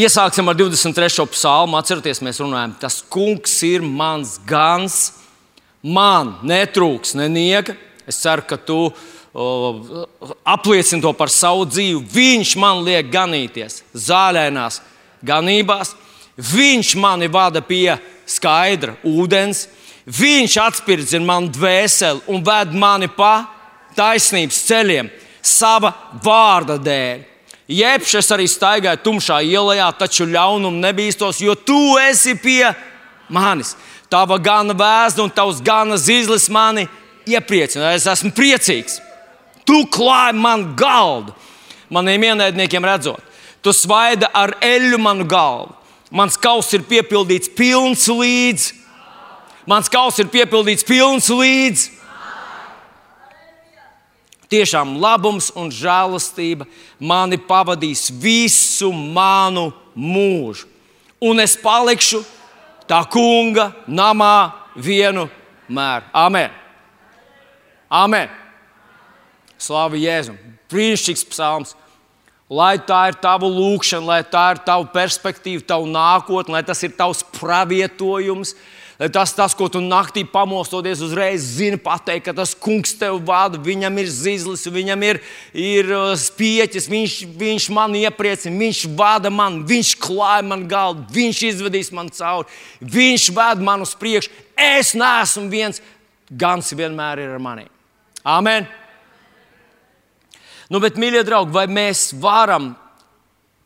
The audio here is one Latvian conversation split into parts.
Iesāksim ar 23. psalmu. Atcerieties, mēs runājam, tas kungs ir mans gans. Man netrūks nenieka. Es ceru, ka tu o, apliecini to par savu dzīvi. Viņš man liek ganīties zālēnās ganībās. Viņš mani vada pie skaidra ūdens. Viņš atspirdzina manu dvēseli un ved mani pa taisnības ceļiem sava vārda dēļ. Jebš es arī staigāju tumšā ielā, taču ļaunumu nebīstos, jo tu esi pie manis. Tava gana vēsta un tavs gana zīles mani iepriecina. Es esmu priecīgs. Tu klāji man galdu, maniem ienaidniekiem redzot. Tu svaida ar eļļu manu galvu. Mans kauss ir piepildīts pilns līdz. Mans kauss ir piepildīts pilns līdz. Tiešām labums un žēlastība mani pavadīs visu manu mūžu. Un es palikšu tā kunga namā vienu mēru. Amen! Amen! Slavu Jēzum! Brīnišķīgs psalms! Lai tā ir tava lūkšana, lai tā ir tava perspektīva, tava nākotne, lai tas ir tavs pravietojums, Tas, tas, ko tu naktī pamostoties, uzreiz zini, pateikt, ka tas kungs tev vada, viņam ir zizlis, viņam ir, ir uh, spieķis, viņš, viņš man iepriecina, viņš vada man, viņš klāja man galdu, viņš izvedīs man cauri, viņš ved man uz priekšu. Es neesmu viens, gans vienmēr ir ar mani. Amen! Nu, bet, mīļie draugi, vai mēs varam,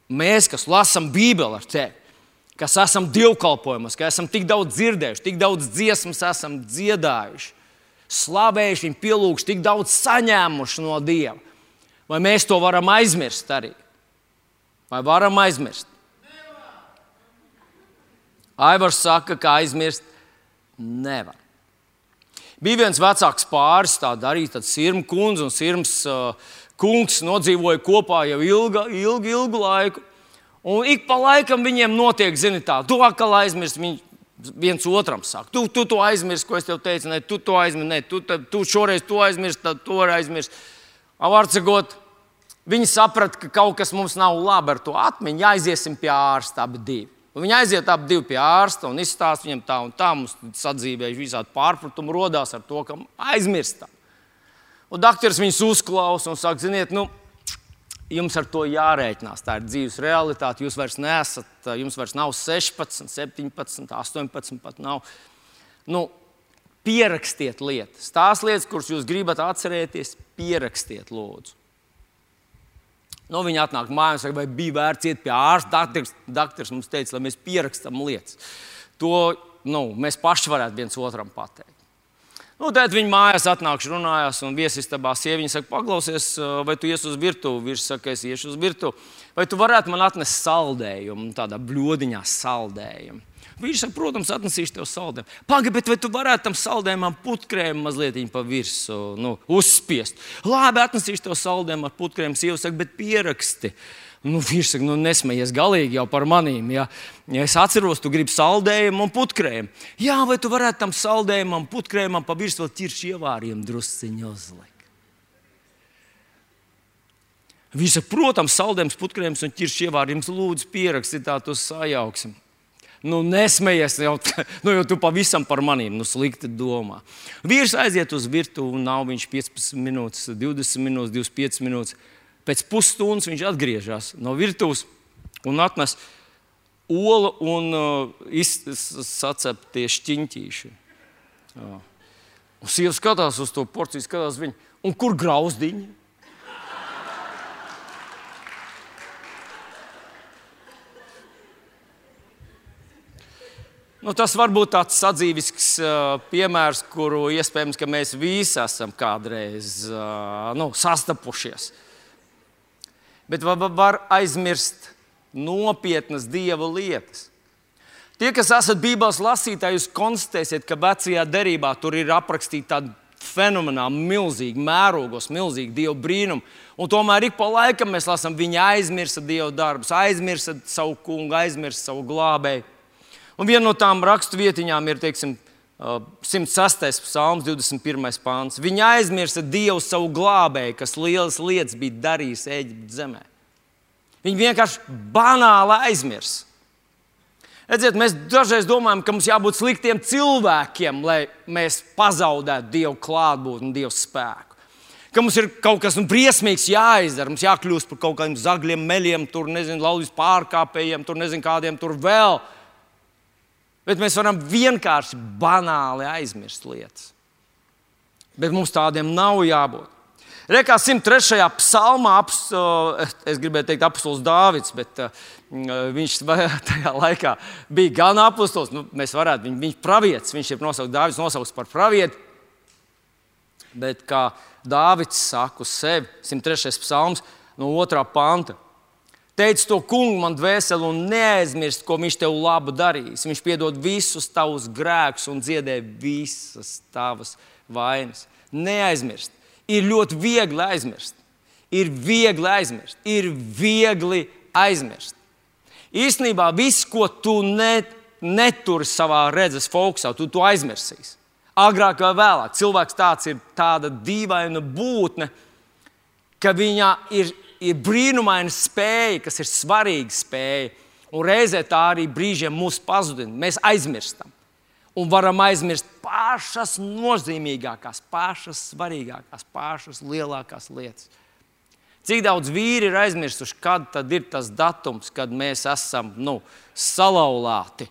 mēs, kas lasām Bībeli ar tevi, kas esam dievkalpojumos, ka esam tik daudz dzirdējuši, tik daudz dziesmas esam dziedājuši, slavējuši, viņu pielūguši, tik daudz saņēmuši no Dieva. Vai mēs to varam aizmirst arī? Vai varam aizmirst? Aivars saka, ka aizmirst nevar. Bija viens vecāks pāris, tā darīja, sirma kundze un sirms uh, kungs nodzīvoja kopā jau ilgu, ilgu, ilgu laiku. Un ik pa laikam viņiem notiek, zini, tā, tu atkal aizmirsti. Viņi viens otram saka, tu, tu to aizmirsti, ko es tev teicu, ne, tu to aizmirsti, ne, tu, tu šoreiz to aizmirsti, tad to aizmirsti. Vārdsakot, viņi saprata, ka kaut kas mums nav labi ar to atmiņu, aiziesim pie ārsta abi divi. Un viņi aiziet abi divi pie ārsta un izstāsta viņam tā un tā. Mums sadzīvēja visādi pārpratumi, radās ar to, ka aizmirstam. Un doktors viņus uzklausa un saka, ziniet, nu, jums ar to jārēķinās. Tā ir dzīves realitāte. Jūs vairs neesat, jums vairs nav 16, 17, 18, pat nav. Nu, pierakstiet lietas. Tās lietas, kuras jūs gribat atcerēties, pierakstiet, lūdzu. Nu, viņi atnāk mājās, vai bija vērts iet pie ārsta. Doktors mums teica, lai mēs pierakstām lietas. To nu, mēs paši varētu viens otram pateikt. Nu, tad viņi mājās atnākšu, runājās, un viesistabā sieviete saka, paklausies, vai tu ies uz virtuvi. Viņš saka, es iešu uz virtuvi. Vai tu varētu man atnest saldējumu, tādā bludiņā saldējumu? Viņš saka, protams, atnesīšu tev saldējumu. Pagaidi, bet vai tu varētu tam saldējumam putkrēmu mazliet pa virsmu nu, uzspiest? Labi, atnesīšu tev saldējumu ar putkrēmu. Sieva saka, bet pieraksti. Nu, viņš saka, nu, nesmējies galīgi jau par manīm. Ja? ja es atceros, tu gribi saldējumu un putkrējumu. Jā, vai tu varētu tam saldējumam, putkrējumam pa virsmu ķiršu ievāriem drusciņu uzlikt? Viņš saka, protams, saldējums, putkrējums un ķiršu ievārījums lūdzu pierakstīt tā, tu sajauksim. Nu, nesmējies, jau, nu, jau tu pavisam par maniem nu, slikti domā. Vīrs aiziet uz virtuvi, un nav viņš 15 minūtes, 20 minūtes, 25 minūtes. Pēc pusstundas viņš atgriežas no virtuves un atnes olu un uh, saceptie šķiņķīši. Jā. Un sieva skatās uz to porciju, skatās viņu, un kur grauzdiņi? Nu, tas var būt tāds sadzīvisks uh, piemērs, kuru iespējams mēs visi esam kādreiz uh, nu, sastapušies. Uh, bet var aizmirst nopietnas dieva lietas. Tie, kas esat Bībeles lasītāji, jūs konstatēsiet, ka vecajā derībā tur ir aprakstīta tāda fenomenāli milzīga, mērogos, milzīga dieva brīnuma. Un tomēr ik pa laikam mēs lasām, viņi aizmirsa dieva darbus, aizmirsa savu kungu, aizmirsa savu glābēju. Un viena no tām rakstu vietiņām ir, teiksim, 106. psalms, 21. pāns. Viņa aizmirsa Dievu savu glābēju, kas lielas lietas bija darījis Eģiptes zemē. Viņi vienkārši banāli aizmirst. Redziet, mēs dažreiz domājam, ka mums jābūt sliktiem cilvēkiem, lai mēs pazaudētu Dieva klātbūtni un Dieva spēku. Ka mums ir kaut kas nu, briesmīgs jāizdara, mums jākļūst par kaut kādiem zagļiem, meļiem, tur nezinu, laulības pārkāpējiem, tur nezinu, kādiem tur vēl. Bet mēs varam vienkārši banāli aizmirst lietas. Bet mums tādiem nav jābūt. Rekā 103. psalmā, es gribēju teikt, apelsīns Dārvids, bet viņš tajā laikā bija gan apelsīns, nu, mēs varētu viņu, viņš pravietis, viņš ir nosaukts Dārvids, nosaukts par pravieti. Bet kā Dārvids saka uz sevi, 103. psalms, no 2. panta. Teic to kungu man dvēseli un neaizmirst, ko viņš tev labu darīs. Viņš piedod visus tavus grēkus un dziedē visas tavas vainas. Neaizmirst ir ļoti viegli aizmirst. Ir viegli aizmirst, ir viegli aizmirst. Īstenībā viss, ko tu ne, neturi savā redzes fokusā, tu to aizmirsīsi. Agrāk vai vēlāk cilvēks tāds ir tāda dīvaina būtne, ka viņā ir, ir brīnumaina spēja, kas ir svarīga spēja. Un reizē tā arī brīžiem mūs pazudina. Mēs aizmirstam un varam aizmirst pašas nozīmīgākās, pašas svarīgākās, pašas lielākās lietas. Cik daudz vīri ir aizmirsuši, kad ir tas datums, kad mēs esam nu, salauzti.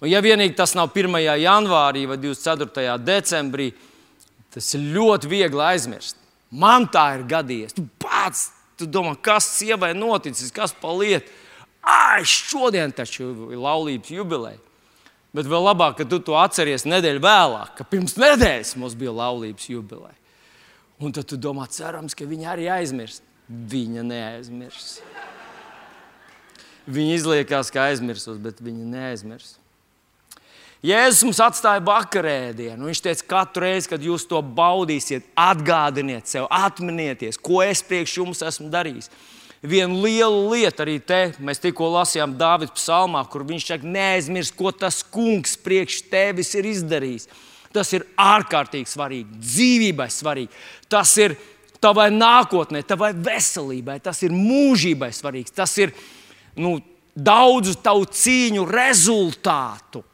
Un, ja vienīgi tas nav 1. janvārī vai 24. decembrī, tas ir ļoti viegli aizmirst. Man tā ir gadījies. Tu pats tu domā, kas sievai noticis, kas pa lietu. Ai, šodien taču ir laulības jubileja. Bet vēl labāk, ka tu to atceries nedēļu vēlāk, ka pirms nedēļas mums bija laulības jubileja. Un tad tu domā, cerams, ka viņa arī aizmirs. Viņa neaizmirs. Viņa izliekās, ka aizmirsus, bet viņa neaizmirs. Jēzus mums atstāja vakarēdienu. Viņš teica, katru reizi, kad jūs to baudīsiet, atgādiniet sev, atminieties, ko es priekš jums esmu darījis viena liela lieta arī te. Mēs tikko lasījām Dāvidas psalmā, kur viņš saka, neaizmirst, ko tas kungs priekš tevis ir izdarījis. Tas ir ārkārtīgi svarīgi, dzīvībai svarīgi. Tas ir tavai nākotnē, tavai veselībai, tas ir mūžībai svarīgs. Tas ir nu, daudzu tavu cīņu rezultātu.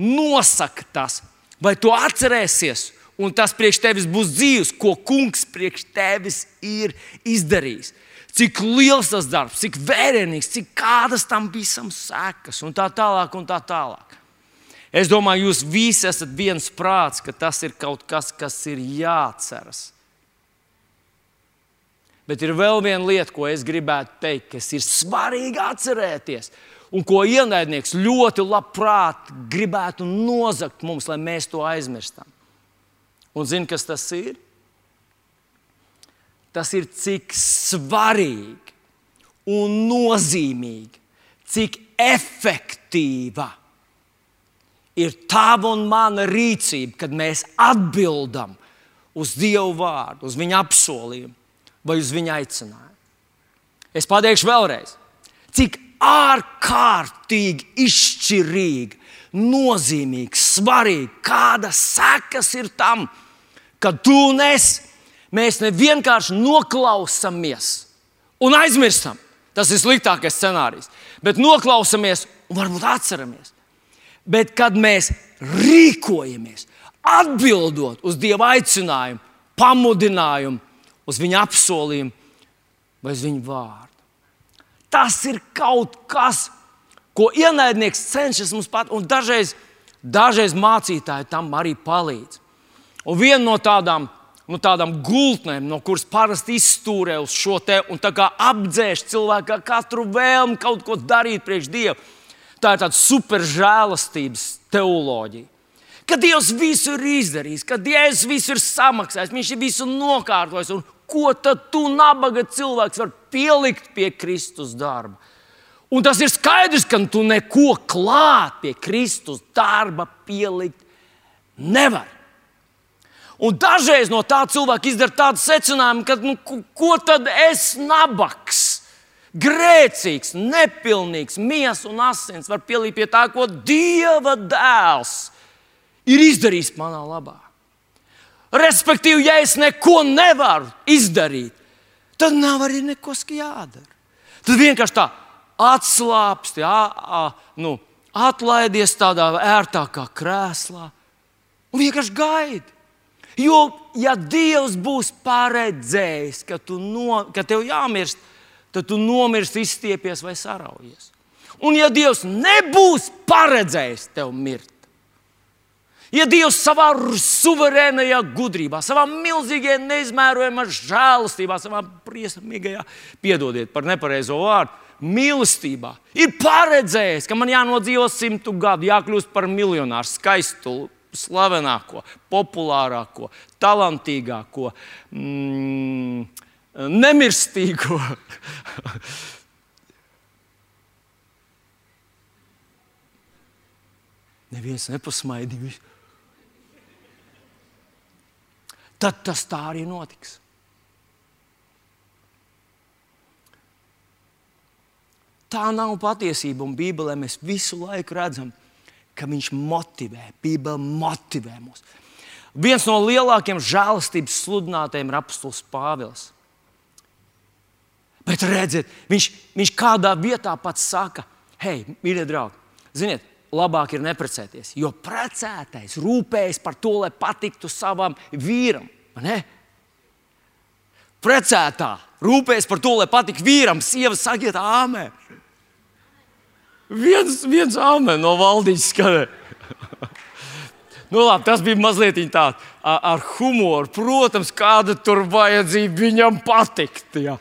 Nosaka tas, vai tu atcerēsies, un tas priekš tevis būs dzīves, ko kungs priekš tevis ir izdarījis cik liels tas darbs, cik vērienīgs, cik kādas tam visam sekas un tā tālāk. Un tā tālāk. Es domāju, jūs visi esat viens prāts, ka tas ir kaut kas, kas ir jāatceras. Bet ir vēl viena lieta, ko es gribētu teikt, kas ir svarīgi atcerēties, un ko ienaidnieks ļoti labprāt gribētu nozagt mums, lai mēs to aizmirstam. Un zini, kas tas ir? tas ir cik svarīgi un nozīmīgi, cik efektīva ir tava un mana rīcība, kad mēs atbildam uz Dieva vārdu, uz Viņa apsolījumu vai uz Viņa aicinājumu. Es pateikšu vēlreiz, cik ārkārtīgi izšķirīgi, nozīmīgi, svarīgi, kādas sekas ir tam, ka tu nesi mēs nevienkārši noklausāmies un aizmirstam. Tas ir sliktākais scenārijs. Bet noklausāmies un varbūt atceramies. Bet kad mēs rīkojamies, atbildot uz Dieva aicinājumu, pamudinājumu, uz Viņa apsolījumu vai uz Viņa vārdu, tas ir kaut kas, ko ienaidnieks cenšas mums pat, un dažreiz, dažreiz mācītāji tam arī palīdz. Un viena no tādām nu, tādām gultnēm, no kuras parasti izstūrē uz šo te un apdzēš cilvēku katru vēlmi kaut ko darīt priekš Dieva. Tā ir tāda superžēlastības teoloģija. Ka Dievs visu ir izdarījis, ka Dievs visu ir samaksājis, Viņš ir visu nokārtojis. Ko tad tu, nabaga cilvēks, vari pielikt pie Kristus darba? Un tas ir skaidrs, ka tu neko klāt pie Kristus darba pielikt nevari. Un dažreiz no tā cilvēka izdara tādu secinājumu, ka nu, ko tad es nabaks, grēcīgs, nepilnīgs, miesas un asins var pielīgt pie tā, ko Dieva dēls ir izdarījis manā labā. Respektīvi, ja es neko nevaru izdarīt, tad nav arī nekas jādara. Tad vienkārši tā atslābst, jā, nu, atlaidies tādā ērtākā krēslā un vienkārši gaidi. Jo, ja Dievs būs paredzējis, ka, no, ka tev jāmirst, tad tu nomirsti, izstiepies vai saraujies. Un, ja Dievs nebūs paredzējis tev mirt, ja Dievs savā suverēnajā gudrībā, savā milzīgajā, neizmērojamā žēlastībā, savā briesmīgajā, piedodiet par nepareizo vārdu, mīlestībā, ir paredzējis, ka man jānodzīvo simtu gadu, jākļūst par miljonāru, skaistu, slavenāko, populārāko, talantīgāko, mm, nemirstīgo. Neviens nepasmaidīja. Tad tas tā arī notiks. Tā nav patiesība, un Bībelē mēs visu laiku redzam, ka viņš motivē, Bībele motivē mūs. Viens no lielākajiem žēlastības sludinātājiem ir apustulis Pāvils. Bet redziet, viņš, viņš kādā vietā pats saka, hei, mīļie draugi, ziniet, labāk ir neprecēties. Jo precētais rūpējas par to, lai patiktu savam vīram. Ne? Precētā rūpējas par to, lai patiktu vīram. Sieva sakiet, āmē. Viens, viens āmē no valdības skanē. nu, labi, tas bija mazliet tāds ar humoru. Protams, kāda tur vajadzība viņam patikt. Ja.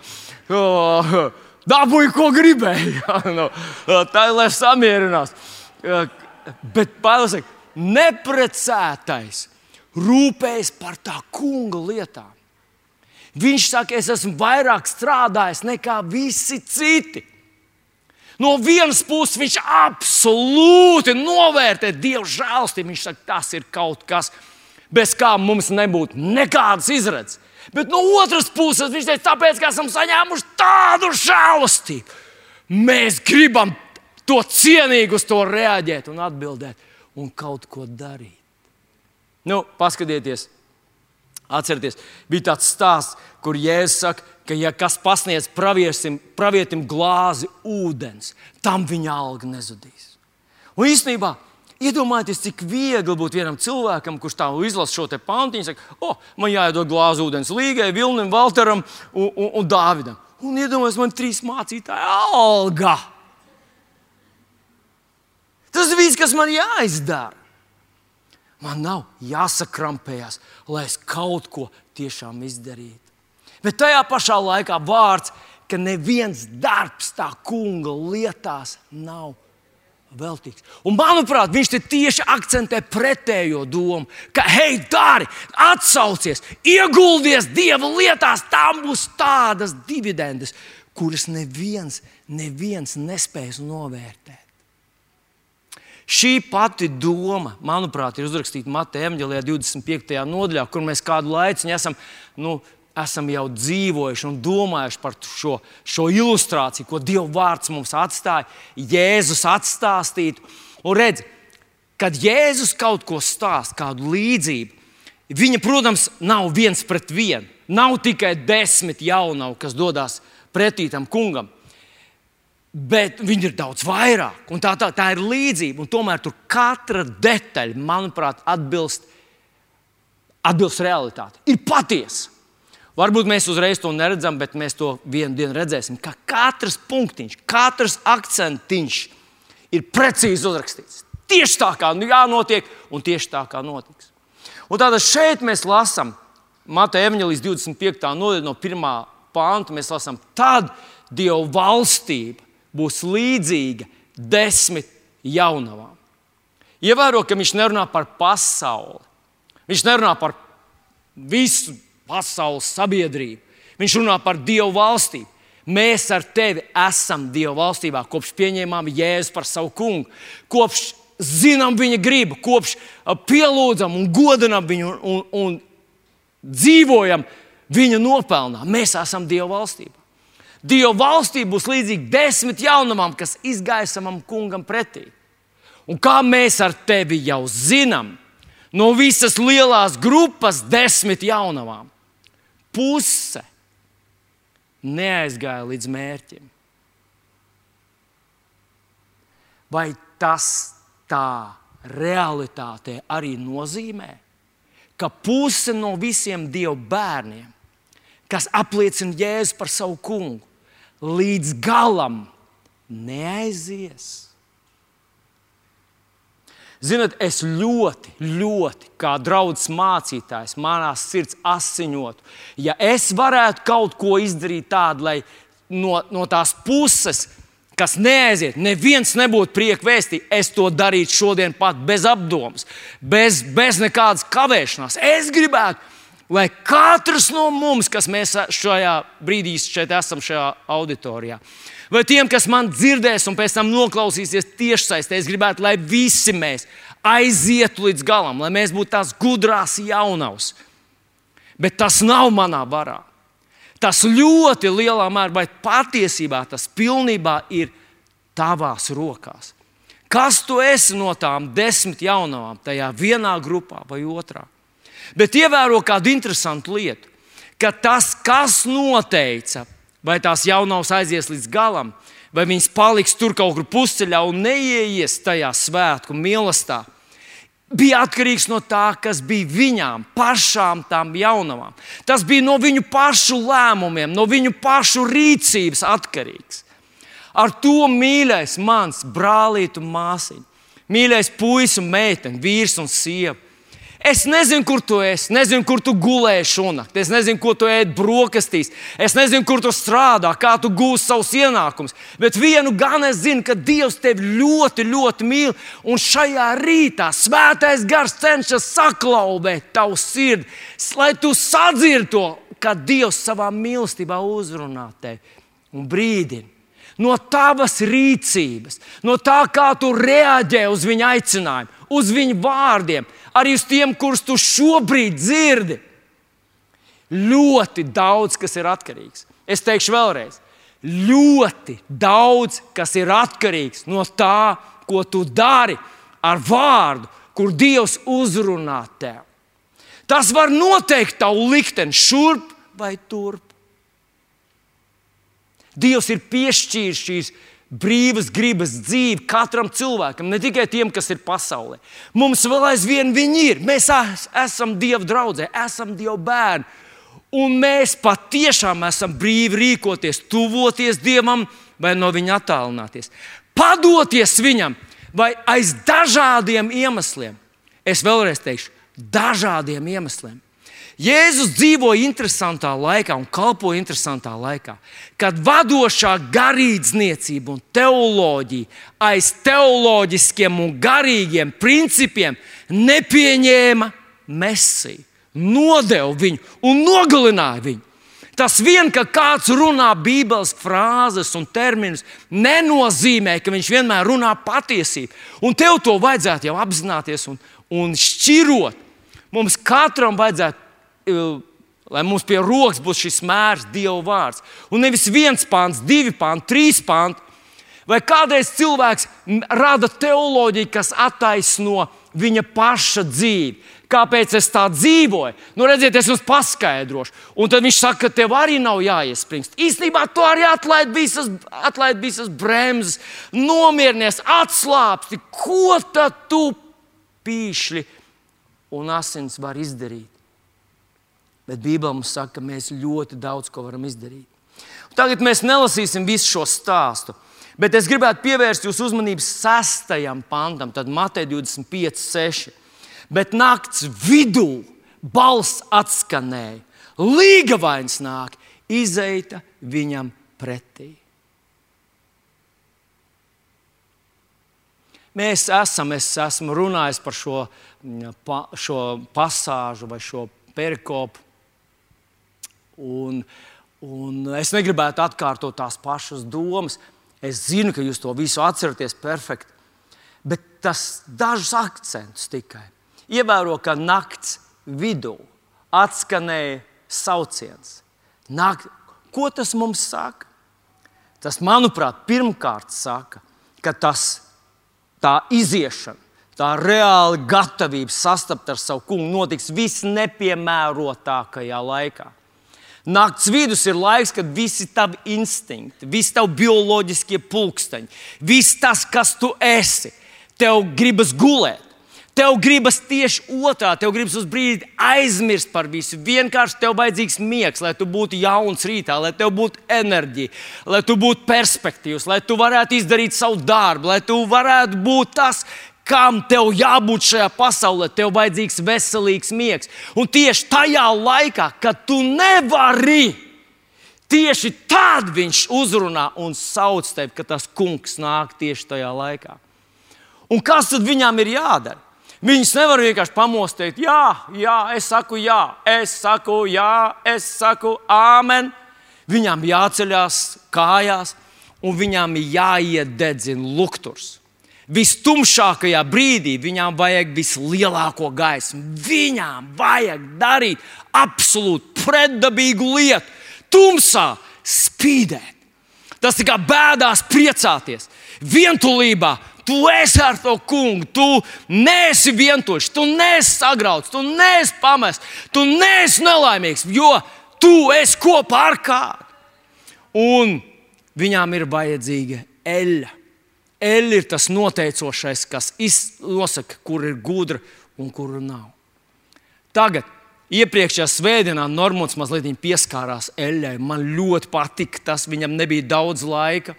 Dabūju, ko gribēju. nu, tā ir lai samierinās. Bet Pāvils saka, neprecētais rūpējas par tā kunga lietām. Viņš saka, es esmu vairāk strādājis nekā visi citi. No vienas puses viņš absolūti novērtē Dieva žēlstību. Viņš saka, tas ir kaut kas, bez kā mums nebūtu nekādas izredzes. Bet no otras puses viņš teica, tāpēc, ka esam saņēmuši tādu žēlastību. Mēs gribam to cienīgi uz to reaģēt un atbildēt un kaut ko darīt. Nu, paskatieties, atcerieties, bija tāds stāsts, kur Jēzus saka, ka, ja kas pasniedz praviesim, pravietim glāzi ūdens, tam viņa alga nezudīs. Un īstenībā, iedomājieties, cik viegli būtu vienam cilvēkam, kurš tā izlasa šo pantiņu, saka, o, oh, man jāiedod glāzi ūdens Līgai, Vilnim, Valteram un, un, un Dāvidam. Un iedomājieties, man trīs mācītāji alga. Tas viss, kas man jāizdara. Man nav jāsakrampējas, lai es kaut ko tiešām izdarītu. Bet tajā pašā laikā vārds, ka neviens darbs tā kunga lietās nav veltīgs. Un, manuprāt, viņš te tieši akcentē pretējo domu, ka, hei, dari, atsaucies, ieguldies dieva lietās, tam būs tādas dividendes, kuras neviens, neviens nespēs novērtēt. Šī pati doma, manuprāt, ir uzrakstīta Mateja Evanģelijā 25. nodaļā, kur mēs kādu laiku esam, nu, esam jau dzīvojuši un domājuši par šo, šo ilustrāciju, ko Dieva vārds mums atstāja, Jēzus atstāstītu. Un redz, kad Jēzus kaut ko stāsta, kādu līdzību, viņa, protams, nav viens pret vienu. Nav tikai desmit jaunavi, kas dodas pretī tam kungam bet viņi ir daudz vairāk. Tā, tā, tā ir līdzība. Tomēr tur katra detaļa, manuprāt, atbilst, atbilst realitātei. Ir patiesa. Varbūt mēs uzreiz to neredzam, bet mēs to vienu dienu redzēsim. Ka katrs punktiņš, katrs akcentiņš ir precīzi uzrakstīts. Tieši tā kā nu jānotiek, un tieši tā kā notiks. Un tātad šeit mēs lasām Mateja Evanģelijas 25. nodaļa no 1. pānta. Mēs lasām, tad Dieva valstība būs līdzīga desmit jaunavām. Ievēro, ka viņš nerunā par pasauli. Viņš nerunā par visu pasaules sabiedrību. Viņš runā par Dievu valstību. Mēs ar tevi esam Dieva valstībā, kopš pieņēmām Jēzu par savu kungu, kopš zinām viņa gribu, kopš pielūdzam un godinam viņu un, un dzīvojam viņa nopelnā. Mēs esam Dieva valstībā. Dieva valstība būs līdzīga desmit jaunamām, kas izgāja savam kungam pretī. Un kā mēs ar tevi jau zinām, no visas lielās grupas desmit jaunamām, puse neaizgāja līdz mērķim. vai tas tā realitātē arī nozīmē, ka puse no visiem Dieva bērniem, kas apliecina Jēzu par savu kungu, līdz galam neaizies. Ziniet, es ļoti, ļoti, kā draugs mācītājs, manā sirds asiņotu, ja es varētu kaut ko izdarīt tādu, lai no, no tās puses, kas neaiziet, neviens nebūtu prieka vēstī, es to darītu šodien pat bez apdomas, bez, bez nekādas kavēšanās. Es gribētu, lai katrs no mums, kas mēs šajā brīdī šeit esam, šajā auditorijā, vai tiem, kas man dzirdēs un pēc tam noklausīsies tiešsaistē, es gribētu, lai visi mēs aizietu līdz galam, lai mēs būtu tās gudrās jaunavas. Bet tas nav manā varā. Tas ļoti lielā mērā, vai patiesībā tas pilnībā ir tavās rokās. Kas tu esi no tām desmit jaunavām, tajā vienā grupā vai otrā? Bet ievēro kādu interesantu lietu, ka tas, kas noteica, vai tās jaunavas aizies līdz galam, vai viņas paliks tur kaut kur pusceļā un neieies tajā svētku mīlestībā, bija atkarīgs no tā, kas bija viņām, pašām tām jaunavām. Tas bija no viņu pašu lēmumiem, no viņu pašu rīcības atkarīgs. Ar to mīļais mans brālīt un māsiņa, mīļais puisis un meitene, vīrs un sieva Es nezinu, kur tu esi, nezinu, kur tu gulēji šonakt, es nezinu, ko tu ēd brokastīs, es nezinu, kur tu strādā, kā tu gūsi savus ienākumus. Bet vienu gan es zinu, ka Dievs tevi ļoti, ļoti mīl. Un šajā rītā svētais gars cenšas saklaubēt tavu sirdi, lai tu sadzirdi to, ka Dievs savā mīlestībā uzrunā tevi un brīdina no tavas rīcības, no tā, kā tu reaģē uz viņa aicinājumu, uz viņa vārdiem, arī uz tiem, kurus tu šobrīd dzirdi. Ļoti daudz kas ir atkarīgs. Es teikšu vēlreiz, ļoti daudz kas ir atkarīgs no tā, ko tu dari ar vārdu, kur Dievs uzrunā tev. Tas var noteikt tavu likteni šurp vai turp. Dievs ir piešķīris šīs brīvas gribas dzīvi katram cilvēkam, ne tikai tiem, kas ir pasaulē. Mums vēl aizvien viņi ir. Mēs esam Dieva draugi, esam Dieva bērni. Un mēs patiešām esam brīvi rīkoties, tuvoties Dievam vai no Viņa attālināties. Padoties Viņam vai aiz dažādiem iemesliem. Es vēlreiz teikšu, dažādiem iemesliem. Jēzus dzīvoja interesantā laikā un kalpoja interesantā laikā, kad vadošā garīdzniecība un teoloģija aiz teoloģiskiem un garīgiem principiem nepieņēma mesiju, nodeva viņu un nogalināja viņu. Tas vien, ka kāds runā Bībeles frāzes un terminus, nenozīmē, ka viņš vienmēr runā patiesību. Un tev to vajadzētu jau apzināties un, un šķirot. Mums katram vajadzētu lai mums pie rokas būtu šis mērs, Dieva vārds. Un nevis viens pāns, divi pāns, trīs pāns. Vai kādreiz cilvēks rada teoloģiju, kas attaisno viņa paša dzīvi? Kāpēc es tā dzīvoju? Nu, redziet, es jums paskaidrošu. Un tad viņš saka, ka tev arī nav jāiespringst. Īstenībā tu arī atlaid visas, atlaid visas bremzes, nomierinies, atslābsti. Ko tad tu pīšļi un asins var izdarīt? Bet Bībelē mums saka, ka mēs ļoti daudz ko varam izdarīt. Un tagad mēs nelasīsim visu šo stāstu. Bet es gribētu pievērst jūsu uzmanību sestajam pantam, tad Matei 25, 6. Bet nakts vidū balss atskanēja, līga vains nāk, izeita viņam pretī. Mēs esam, es esmu runājis par šo, pa, šo pasāžu vai šo perikopu Un, un es negribētu atkārtot tās pašas domas. Es zinu, ka jūs to visu atceraties perfekti. Bet tas dažus akcentus tikai. Ievēro, ka nakts vidū atskanēja sauciens. Nakt, ko tas mums saka? Tas, manuprāt, pirmkārt saka, ka tas, tā iziešana, tā reāla gatavība sastapt ar savu kungu notiks visnepiemērotākajā laikā. Nakts vidus ir laiks, kad visi tavi instinkti, visi tavi bioloģiskie pulksteņi, viss tas, kas tu esi, tev gribas gulēt. Tev gribas tieši otrā, tev gribas uz brīdi aizmirst par visu. Vienkārši tev vajadzīgs miegs, lai tu būtu jauns rītā, lai tev būtu enerģija, lai tu būtu perspektīvs, lai tu varētu izdarīt savu darbu, lai tu varētu būt tas, kam tev jābūt šajā pasaulē, tev vajadzīgs veselīgs miegs. Un tieši tajā laikā, kad tu nevari, tieši tad viņš uzrunā un sauc tevi, ka tas kungs nāk tieši tajā laikā. Un kas tad viņam ir jādara? Viņus nevar vienkārši pamostīt, jā, jā, es saku, jā, es saku, jā, es saku, amen. Viņam jāceļās kājās, un viņam ir jāiededzina lukturs vistumšākajā brīdī viņām vajag vislielāko gaismu. Viņām vajag darīt absolūti pretdabīgu lietu, tumsā spīdēt. Tas ir kā bēdās priecāties, vientulībā. Tu esi ar to kungu, tu neesi vientuļš, tu neesi sagrauts, tu neesi pamests, tu neesi nelaimīgs, jo tu esi kopā ar kādu. Un viņām ir vajadzīga eļļa Eļļa ir tas noteicošais, kas nosaka, kur ir gudra un kur nav. Tagad, iepriekšējā svētdienā, Normons mazliet pieskārās eļļai. Man ļoti patika tas, viņam nebija daudz laika.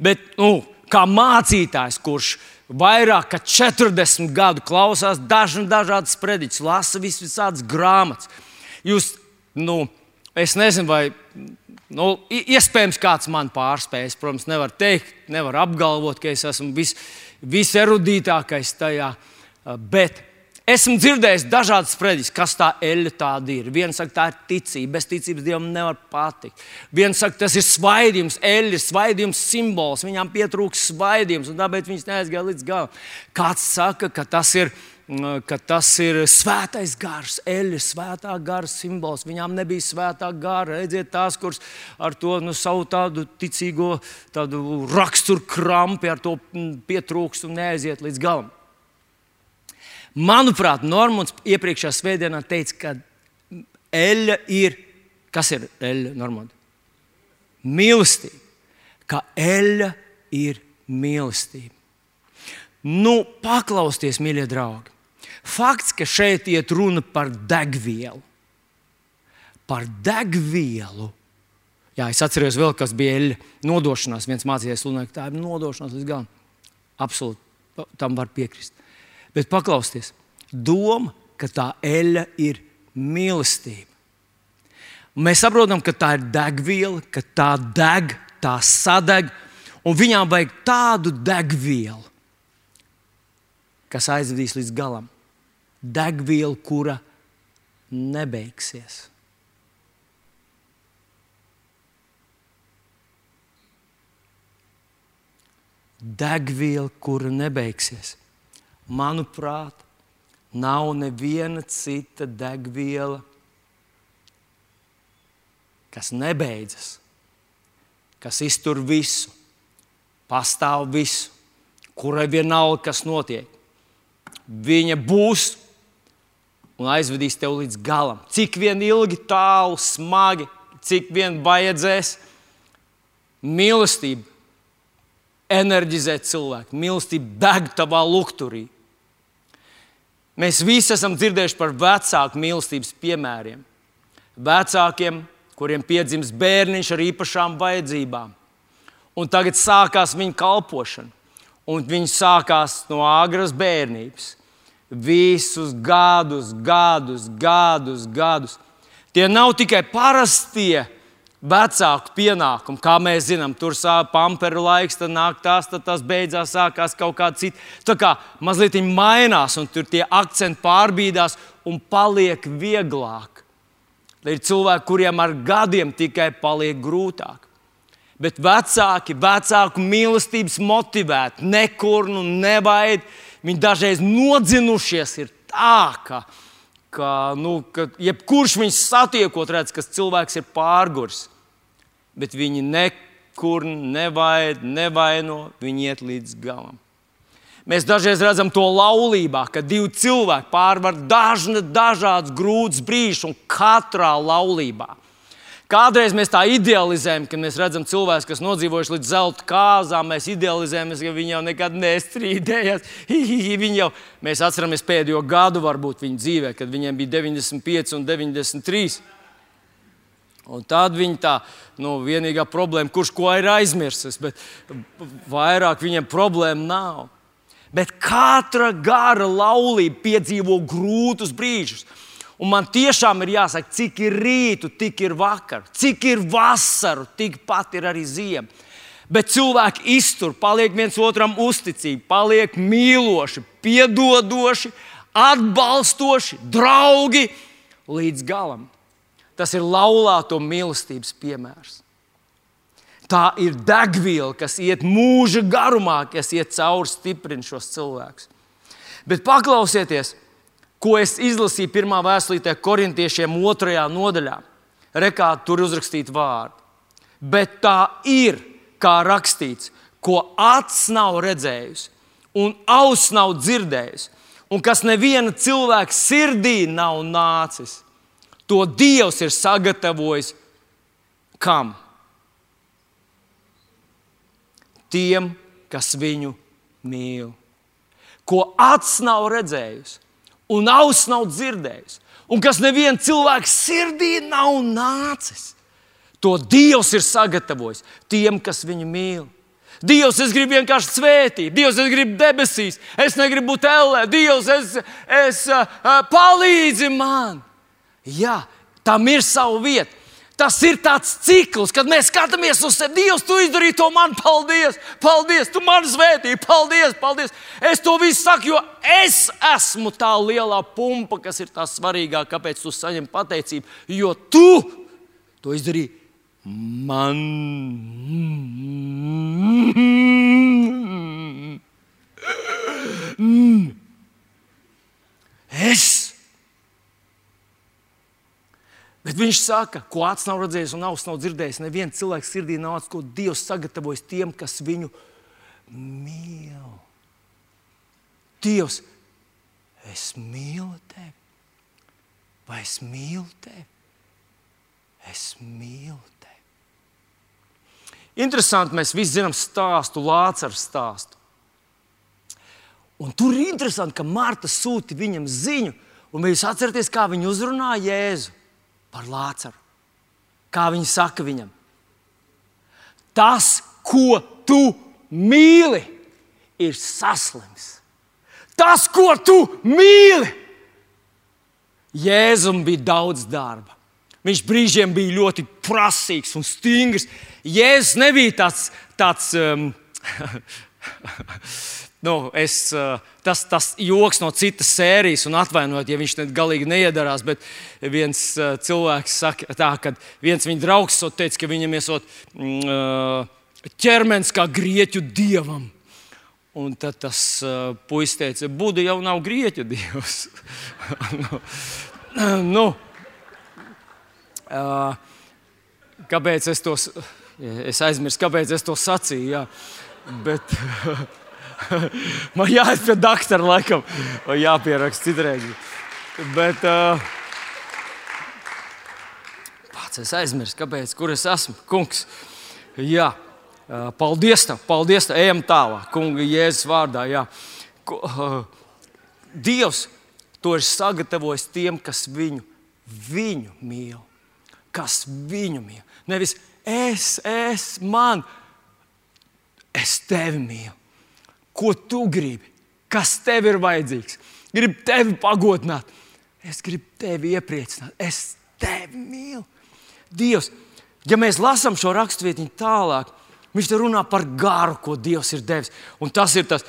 Bet, nu, kā mācītājs, kurš vairāk kā 40 gadu klausās dažādas prediķus, lasa visādas grāmatas, jūs, nu, es nezinu, vai Nu, iespējams, kāds man pārspējas. Protams, nevar teikt, nevar apgalvot, ka es esmu vis, viserudītākais tajā. Bet esmu dzirdējis dažādas sprediķus, kas tā eļļa tāda ir. Viens saka, tā ir ticība, bez ticības dievam nevar patikt. Viens saka, tas ir svaidījums, eļļa ir svaidījums simbols, viņām pietrūks svaidījums, un tāpēc viņas neaizgāja līdz galam. Kāds saka, ka tas ir ka tas ir svētais gars, eļļa, svētā gara simbols. Viņām nebija svētā gara. Redziet, tās, kuras ar to nu, savu tādu ticīgo tādu raksturu krampi, ar to pietrūkst un neaiziet līdz galam. Manuprāt, Normons iepriekšējā svētdienā teica, ka eļļa ir, kas ir eļļa, Normons? Mīlestība. Ka eļļa ir mīlestība. Nu, paklausieties, mīļie draugi. Fakts, ka šeit iet runa par degvielu. Par degvielu. Jā, es atceros vēl, kas bija eļļa nodošanās. Viens mācījās, ka tā ir nodošanās līdz galam. Absolūti tam var piekrist. Bet paklausieties, doma, ka tā eļļa ir mīlestība. Mēs saprotam, ka tā ir degviela, ka tā deg, tā sadeg, un viņām vajag tādu degvielu, kas aizvedīs līdz galam degvielu, kura nebeigsies. Degviela, kura nebeigsies. Manuprāt, nav neviena cita degviela, kas nebeidzas, kas iztur visu, pastāv visu, kurai vienalga, kas notiek. Viņa būs un aizvedīs tevi līdz galam. Cik vien ilgi, tālu, smagi, cik vien vajadzēs. Mīlestība enerģizē cilvēku, mīlestība deg tavā lukturī. Mēs visi esam dzirdējuši par vecāku mīlestības piemēriem. Vecākiem, kuriem piedzimst bērniņš ar īpašām vajadzībām. Un tagad sākās viņa kalpošana, un viņi sākās no agras bērnības visus gadus, gadus, gadus, gadus. Tie nav tikai parastie vecāku pienākumi, kā mēs zinām. Tur sāp pamperu laiks, tad nāk tas, tad tas beidzās, sākās kaut kā cita. Tā kā mazliet mainās, un tur tie akcenti pārbīdās un paliek vieglāk. Ir cilvēki, kuriem ar gadiem tikai paliek grūtāk. Bet vecāki, vecāku mīlestības motivēti, nekur nu nebaidīt Viņi dažreiz nodzinušies ir tā, ka, ka, nu, ka jebkurš viņus satiekot, redz, ka cilvēks ir pārgurs. Bet viņi nekur nevaid, nevaino, viņi iet līdz galam. Mēs dažreiz redzam to laulībā, kad divi cilvēki pārvar dažna, dažādas grūtas brīžus un katrā laulībā. Kādreiz mēs tā idealizējam, kad mēs redzam cilvēkus, kas nodzīvojuši līdz zelta kāzām. Mēs idealizējam, ka viņi jau nekad nestrīdējās. Viņi jau, mēs atceramies pēdējo gadu, varbūt viņa dzīvē, kad viņiem bija 95 un 93. Un tad viņa tā, nu, vienīgā problēma, kurš ko ir aizmirsis, bet vairāk viņiem problēma nav. Bet katra gara laulība piedzīvo grūtus brīžus. Un man tiešām ir jāsaka, cik ir rītu, tik ir vakar, cik ir vasaru, tikpat ir arī ziema. Bet cilvēki iztur, paliek viens otram uzticīgi, paliek mīloši, piedodoši, atbalstoši, draugi līdz galam. Tas ir laulāto mīlestības piemērs. Tā ir degviela, kas iet mūža garumā, kas iet cauri, stiprina šos cilvēkus. Bet paklausieties, ko es izlasīju pirmā vēstulītē korintiešiem otrajā nodaļā. Rekā tur uzrakstīt vārdu. Bet tā ir, kā rakstīts, ko acis nav redzējusi, un auss nav dzirdējusi, un kas neviena cilvēka sirdī nav nācis. To Dievs ir sagatavojis kam? tiem, kas viņu mīl. Ko acis nav redzējusi, un auss nav dzirdējusi, un kas nevienam cilvēkam sirdī nav nācis. To Dievs ir sagatavojis tiem, kas viņu mīl. Dievs, es gribu vienkārši svētīt, Dievs, es gribu debesīs, es negribu būt ellē, Dievs, es, es uh, palīdzi man. Jā, tam ir sava vieta. Tas ir tāds cikls, kad mēs skatāmies uz sevi. Dievs, tu izdarīji to man, paldies, paldies, tu man svētīji, paldies, paldies. Es to visu saku, jo es esmu tā lielā pumpa, kas ir tā svarīgākā, kāpēc tu saņem pateicību. Jo tu to izdarīji man. Es Bet viņš saka, ko acis nav redzējis un auss nav dzirdējis. Neviens cilvēks sirdī nav acis, ko Dievs sagatavojas tiem, kas viņu mīl. Dievs, es mīlu tevi, vai es mīlu tevi? Es mīlu tevi. Interesanti, mēs visi zinām stāstu, Lācara stāstu. Un tur ir interesanti, ka Marta sūta viņam ziņu, un jūs atceraties, kā viņa uzrunāja Jēzu par Lācaru. Kā viņi saka viņam? Tas, ko tu mīli, ir saslims. Tas, ko tu mīli, Jēzum bija daudz darba. Viņš brīžiem bija ļoti prasīgs un stingrs. Jēzus nebija tāds, tāds um, Nu, es, tas, tas joks no citas sērijas, un atvainojiet, ja viņš ne, galīgi neiedarās. Bet viens cilvēks saka, tā, ka viens viņa draugs teica, ka viņam ir mm, ķermenis kā grieķu dievam. Un tad tas puisis teica, Buda jau nav grieķu dievs. nu, nu, kāpēc es to es aizmirsu, kāpēc es to sacīju? Jā. Bet, Man jāiet pie doktora, laikam, vai jāpieraksta citreiz. Bet uh, pats es aizmirsu, kāpēc, kur es esmu. Kungs, jā, paldies tev, paldies tev, ejam tālāk, kunga Jēzus vārdā. Jā. Dievs to ir sagatavojis tiem, kas viņu, viņu mīl. Kas viņu mīl. Nevis es, es, man, es tevi mīlu ko tu gribi, kas tev ir vajadzīgs. Gribu tevi pagodināt, es gribu tevi iepriecināt, es tevi mīlu. Dievs, ja mēs lasām šo raksturvietu tālāk, viņš te runā par garu, ko Dievs ir devis. Un tas ir tas,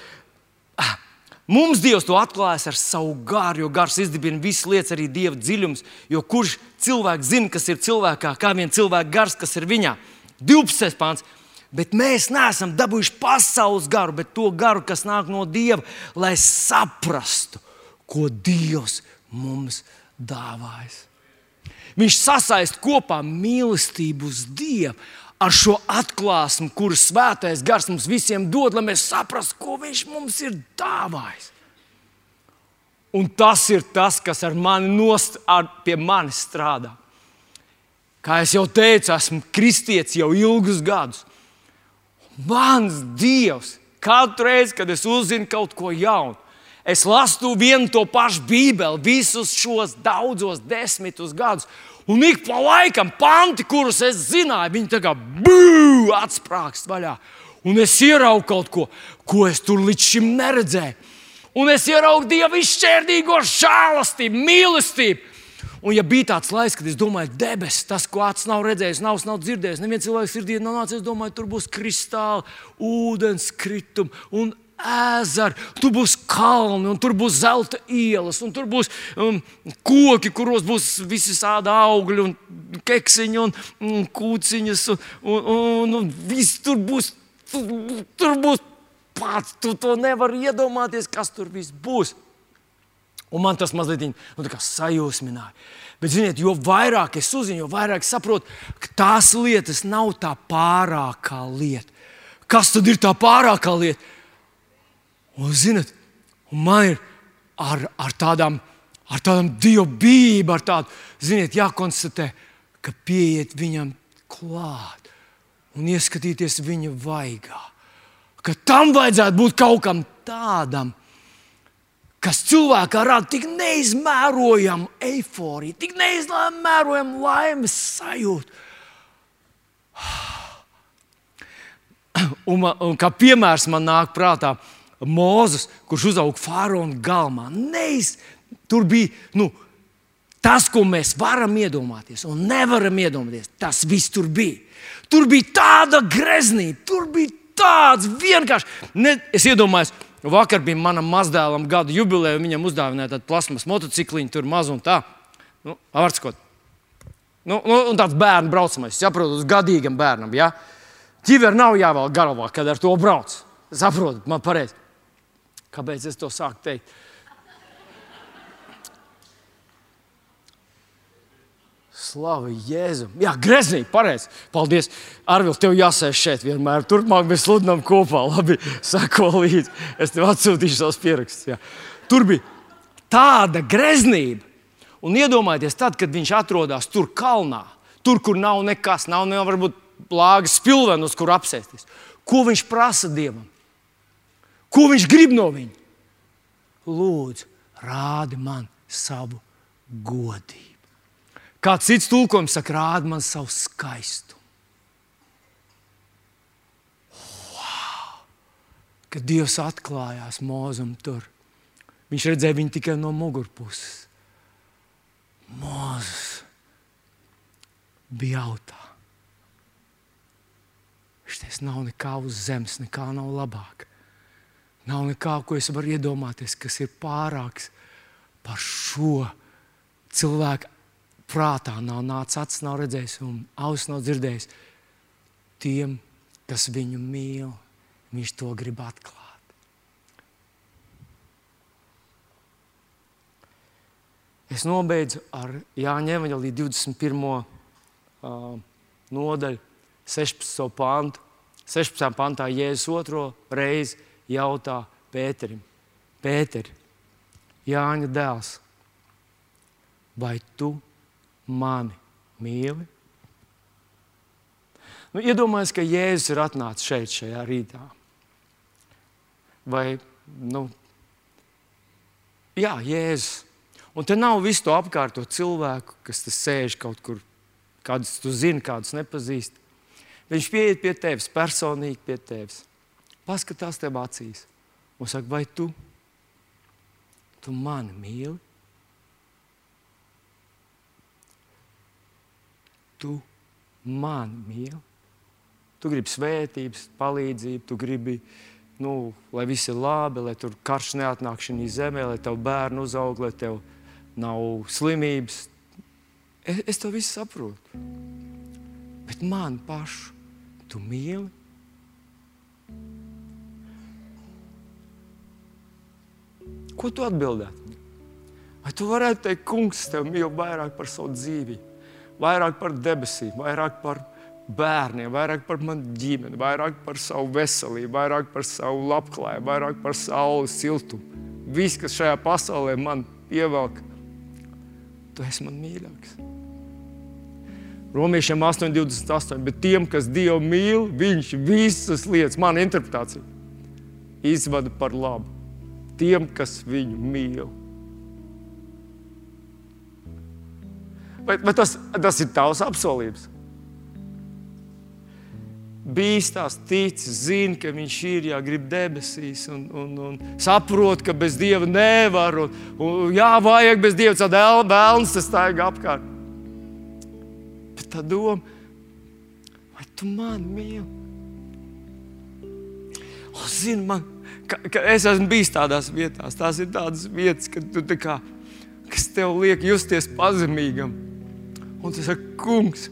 ah, Mums Dievs to atklājas ar savu garu, jo gars izdibina visas lietas, arī Dieva dziļums. Jo kurš cilvēks zina, kas ir cilvēkā, kā vien cilvēka gars, kas ir viņā? 12. pāns. Bet mēs neesam dabūjuši pasaules garu, bet to garu, kas nāk no Dieva, lai saprastu, ko Dievs mums dāvājas. Viņš sasaist kopā mīlestību uz Dievu ar šo atklāsmu, kuru svētais gars mums visiem dod, lai mēs saprastu, ko viņš mums ir dāvājis. Un tas ir tas, kas ar mani nost, ar, pie manis strādā. Kā jau teicu, esmu kristietis jau ilgus gadus. Mans Dievs, katru reizi, kad es uzzinu kaut ko jaunu, es lasu vienu to pašu Bībeli, visus šos daudzos desmitus gadus. Un ik pa laikam panti, kurus es zināju, viņi kā būvā atsprāgst vaļā. Un es ieraugu kaut ko, ko es tur līdz šim neredzēju un es ieraugu Dieva izšķērdīgo žēlastību, mīlestību. Un, ja bija tāds laiks, kad es domāju, debesis, tas, ko acis nav redzējis, nav, nav dzirdējis, neviens cilvēks sirdī nav nācis, es domāju, tur būs kristāli, ūdens kritumi un ezeri, tur būs kalni, un tur būs zelta ielas, un tur būs um, koki, kuros būs visi tādi augļi, un keksiņi, un, un kūciņas, un, un, un, un viss tur būs. Tur, tur būs pats tu to nevari iedomāties, kas tur viss būs. Un man tas mazliet nu, sajūsmināja. Bet, ziniet, jo vairāk es uzzinu, jo vairāk saprotu, ka tās lietas nav tā pārākā lieta. Kas tad ir tā pārākā lieta? Un, ziniet, un man ir ar, ar tādām, ar tādām dievbijām, ar tādu, ziniet, jākonstatē, ka pieiet viņam klāt un ieskatīties viņa vaigā ka tam vajadzētu būt kaut kam tādam, kas cilvēkā rada tik neizmērojamu eifóriju, tik neizmērojamu laimes sajūtu. Un, un kā piemērs man nāk prātā Mozus, kurš uzauga faraona galmā. Neiz, tur bija nu, tas, ko mēs varam iedomāties un nevaram iedomāties. Tas viss tur bija. Tur bija tāda greznība, tur bija tāds vienkārši. Ne, es iedomājos, vakar bija manam mazdēlam gada jubileja, viņam uzdāvināja tādu plasmas motocikliņu, tur maz un tā. Nu, Vārtskot. Nu, nu, un tāds bērnu braucamais, saprotu, uz gadīgam bērnam. Ja? Ķiver nav jāvēl galvā, kad ar to brauc. Saprotat, man pareizi. Kāpēc es to sāku teikt? Slavu Jēzum. Jā, greznīgi, pareizi. Paldies. Arvils, tev jāsēž šeit vienmēr. Turpmāk mēs sludinām kopā. Labi, sako līdzi. Es tev atsūtīšu savus pierakstus. Jā. Tur bija tāda greznība. Un iedomājieties, tad, kad viņš atrodas tur kalnā, tur, kur nav nekas, nav ne varbūt plāgas spilvena, uz kur apsēsties. Ko viņš prasa Dievam? Ko viņš grib no viņa? Lūdzu, rādi man savu godību. Kāds cits tulkojums saka, rāda man savu skaistumu. Wow! Kad Dievs atklājās mūzum tur, viņš redzēja viņu tikai no mugurpuses. Mūzis bija jautā. Šis nav nekā uz zemes, nekā nav labāk. Nav nekā, ko es varu iedomāties, kas ir pārāks par šo cilvēku prātā nav nācis, acis nav redzējis un auss nav dzirdējis. Tiem, kas viņu mīl, viņš to grib atklāt. Es nobeidzu ar Jāņa Evanģelī 21. Uh, nodaļu, 16. pantu. 16. pantā Jēzus otro reizi jautā Pēterim: Pēteri, Jāņa dēls, vai tu mani mīli? Nu, Iedomājieties, ka Jēzus ir atnācis šeit, šajā rītā. Vai, nu, jā, Jēzus. Un te nav visu to apkārto cilvēku, kas te sēž kaut kur, kādus tu zini, kādus nepazīsti. Viņš pieiet pie tevis, personīgi pie tevis, paskatās tev acīs un saka, vai tu, tu mani mīli? Tu mani mīli. Tu gribi svētības, palīdzību, tu gribi, nu, lai viss ir labi, lai tur karš neatnāk šī zemē, lai tev bērni uzaug, lai tev nav slimības. Es, es to visu saprotu. Bet man pašu tu mīli. Ko tu atbildētu? Vai tu varētu teikt, kungs, tev mīl vairāk par savu dzīvību? Vairāk par debesīm, vairāk par, bērniem, vairāk par manu ģimeni, vairāk par savu veselību, vairāk par savu labklājību, vairāk par saules siltumu. Viss, kas šajā pasaulē man ievelk, tu esi man mīļāks. Romiešiem 8,28. Bet tiem, kas Dievu mīl, viņš visas lietas, mana interpretācija, izvada par labu. Tiem, kas viņu mīl. Vai, vai tas, tas ir tavs apsolījums? bīstās, tic, zina, ka viņš ir, ja grib debesīs, un, un, un saprot, ka bez dieva nevar. Un, un, jā, vajag bez dieva tādu vēlnu, tas staigā apkārt. Bet tā doma, vai tu mani mīli? O, zini, man, ka, ka es esmu bijis tādās vietās, tās ir tādas vietas, kad tu, kā, kas tev liek justies pazemīgam. Un tas ir kungs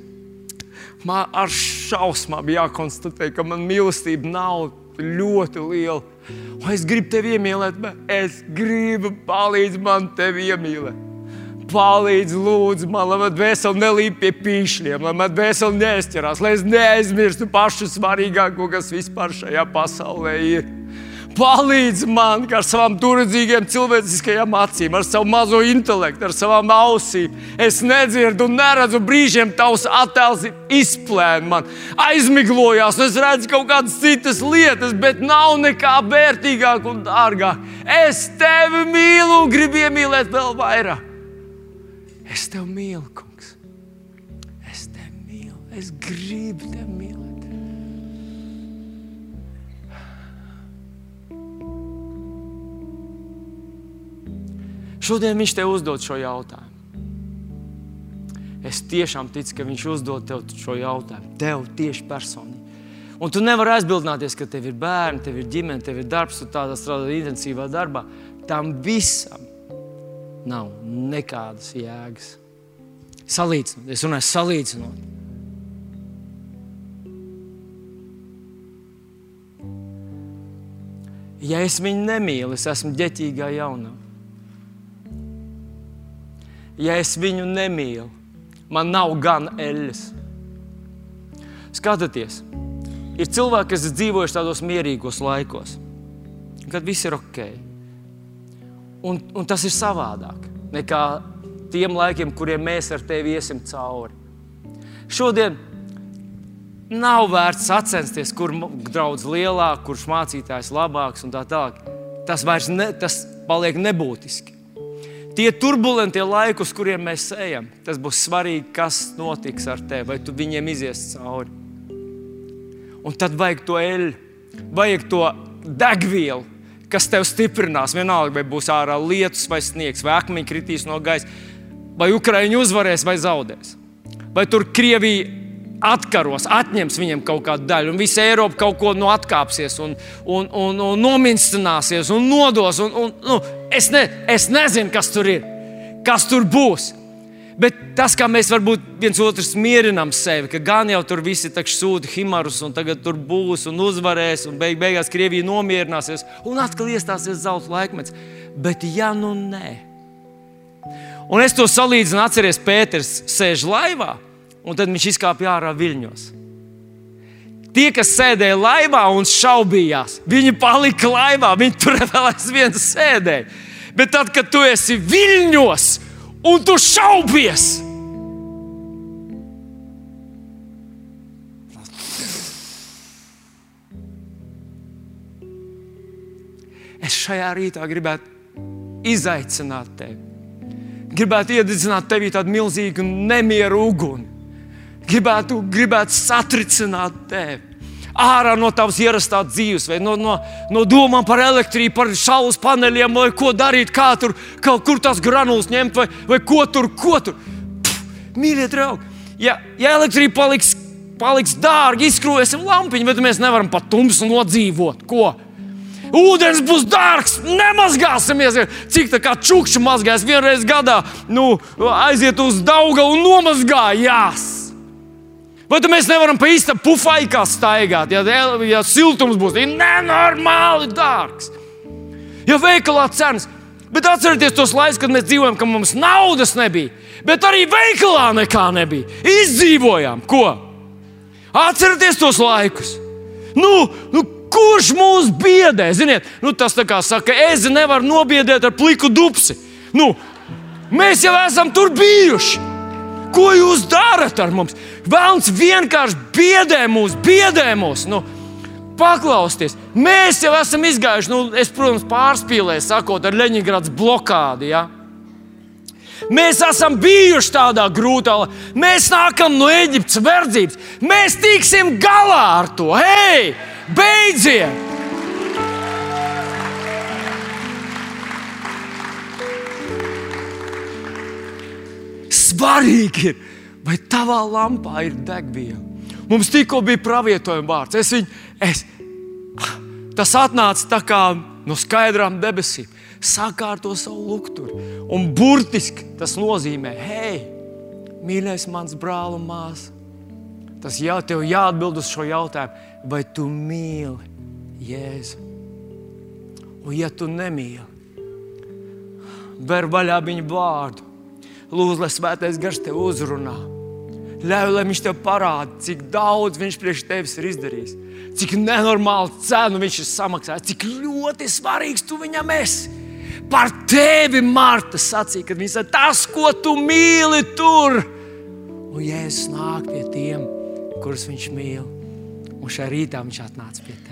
man ar šausmām jākonstatē, ka man mīlestība nav ļoti liela. Un es gribu tevi iemīlēt, bet es gribu palīdzēt man tevi iemīlēt. Palīdz, lūdzu, man, lai man dvēseli nelīp pie pīšļiem, lai man dvēseli neizķerās, lai es neaizmirstu pašu svarīgāko, kas vispār šajā pasaulē ir palīdz man ar savām turadzīgiem cilvēciskajām acīm, ar savu mazo intelektu, ar savām ausīm. Es nedzirdu un neredzu brīžiem tavs attēls izplēn man, aizmiglojās, un es redzu kaut kādas citas lietas, bet nav nekā vērtīgāk un dārgāk. Es tevi mīlu un gribu iemīlēt vēl vairāk. Es tevi mīlu, kungs. Es tevi mīlu, es gribu tevi mīlēt. Šodien viņš tev uzdod šo jautājumu. Es tiešām ticu, ka viņš uzdod tev šo jautājumu. Tev tieši personīgi. Un tu nevari aizbildināties, ka tev ir bērni, tev ir ģimene, tev ir darbs, tu tādā strādā intensīvā darbā. Tam visam nav nekādas jēgas. Salīdzinot, es runāju salīdzinot. Ja es viņu nemīlu, es esmu ģeķīgā jaunā ja es viņu nemīlu, man nav gan eļļas. Skatieties, ir cilvēki, kas dzīvojuši tādos mierīgos laikos, kad viss ir ok. Un, un tas ir savādāk nekā tiem laikiem, kuriem mēs ar tevi iesim cauri. Šodien nav vērts sacensties, kur draudz lielāk, kurš mācītājs labāks un tā tālāk. Tas vairs ne, tas paliek nebūtiski tie turbulentie laiki, uz kuriem mēs ejam, tas būs svarīgi, kas notiks ar tevi, vai tu viņiem izies cauri. Un tad vajag to eļļu, vajag to degvielu, kas tev stiprinās. Vienalga, vai būs ārā lietus vai sniegs, vai akmeņi kritīs no gaisa, vai Ukraiņi uzvarēs vai zaudēs. Vai tur Krievija atkaros, atņems viņiem kaut kādu daļu, un visa Eiropa kaut ko no atkāpsies, un, un, un, un nominstināsies, un nodos. Un, un, nu, es, ne, es nezinu, kas tur ir, kas tur būs. Bet tas, kā mēs varbūt viens otru mierinām sevi, ka gan jau tur visi sūta himarus, un tagad tur būs un uzvarēs, un beig, beigās Krievija nomierināsies, un atkal iestāsies zelta laikmets. Bet, ja nu nē, un es to salīdzinu, atceries, Pēters sēž laivā un tad viņš izkāpa ārā viļņos. Tie, kas sēdēja laivā un šaubījās, viņi palika laivā, viņi tur vēl aizvien sēdēja. Bet tad, kad tu esi viļņos un tu šaubies, es šajā rītā gribētu izaicināt tevi. Gribētu iededzināt tevī tādu milzīgu nemieru uguni gribētu, gribētu satricināt tevi. Ārā no tavas ierastā dzīvesveida, no, no, no domām par elektrību, par saules paneļiem, vai ko darīt, kā tur, kā, kur tās granulas ņemt, vai, vai ko tur, ko tur. Pff, mīļie draugi, ja, ja elektrība paliks, paliks dārga, izkrāsim lampiņu, bet mēs nevaram pat tumsu nodzīvot. Ko? Ūdens būs dārgs, nemazgāsimies. Cik tā kā čukšķi mazgājas vienreiz gadā, nu, aiziet uz Dauga un nomazgājās. Vai mēs nevaram pa īstam pufaikā staigāt, ja, ja siltums būs nenormāli dārgs? Ja veikalā cenas, bet atcerieties tos laikus, kad mēs dzīvojam, ka mums naudas nebija, bet arī veikalā nekā nebija. Izdzīvojām, ko? Atcerieties tos laikus! Nu, nu, kurš mūs biedē? Ziniet, nu, tas tā kā saka, ezi nevar nobiedēt ar pliku dupsi. Nu, mēs jau esam tur bijuši. Ko jūs darat ar mums? Vēlams vienkārši biedē mūs, biedē mūs. Nu, paklausties. Mēs jau esam izgājuši, nu, es, protams, pārspīlēju, sakot, ar Leņķagradas blokādi. Ja? Mēs esam bijuši tādā grūtā, mēs nākam no Eģiptes verdzības. Mēs tiksim galā ar to. Hei, beidziet! Svarīgi ir, vai tavā lampā ir degviela. Mums tikko bija pravietojuma vārds. Es viņu, es, tas atnāca kā no skaidrām debesīm. Sakārto savu lukturi. Un burtiski tas nozīmē, hei, mīļais, mans brāl un māsa. Tas jau tev jāatbild uz šo jautājumu, vai tu mīli Jēzu? Un, ja tu nemīli, ber vaļā viņa vārdu. Lūdzu, lai svētais gars tev uzrunā Ļauj, lai viņš tev parāda, cik daudz viņš priekš tevis ir izdarījis, cik nenormālu cenu viņš ir samaksājis, cik ļoti svarīgs tu viņam esi. Par tevi Marta sacīja, kad viņš saka, tas, ko tu mīli, tur. Un Jēzus nāk pie tiem, kurus viņš mīl. Un šajā rītā viņš atnāca pie tevis.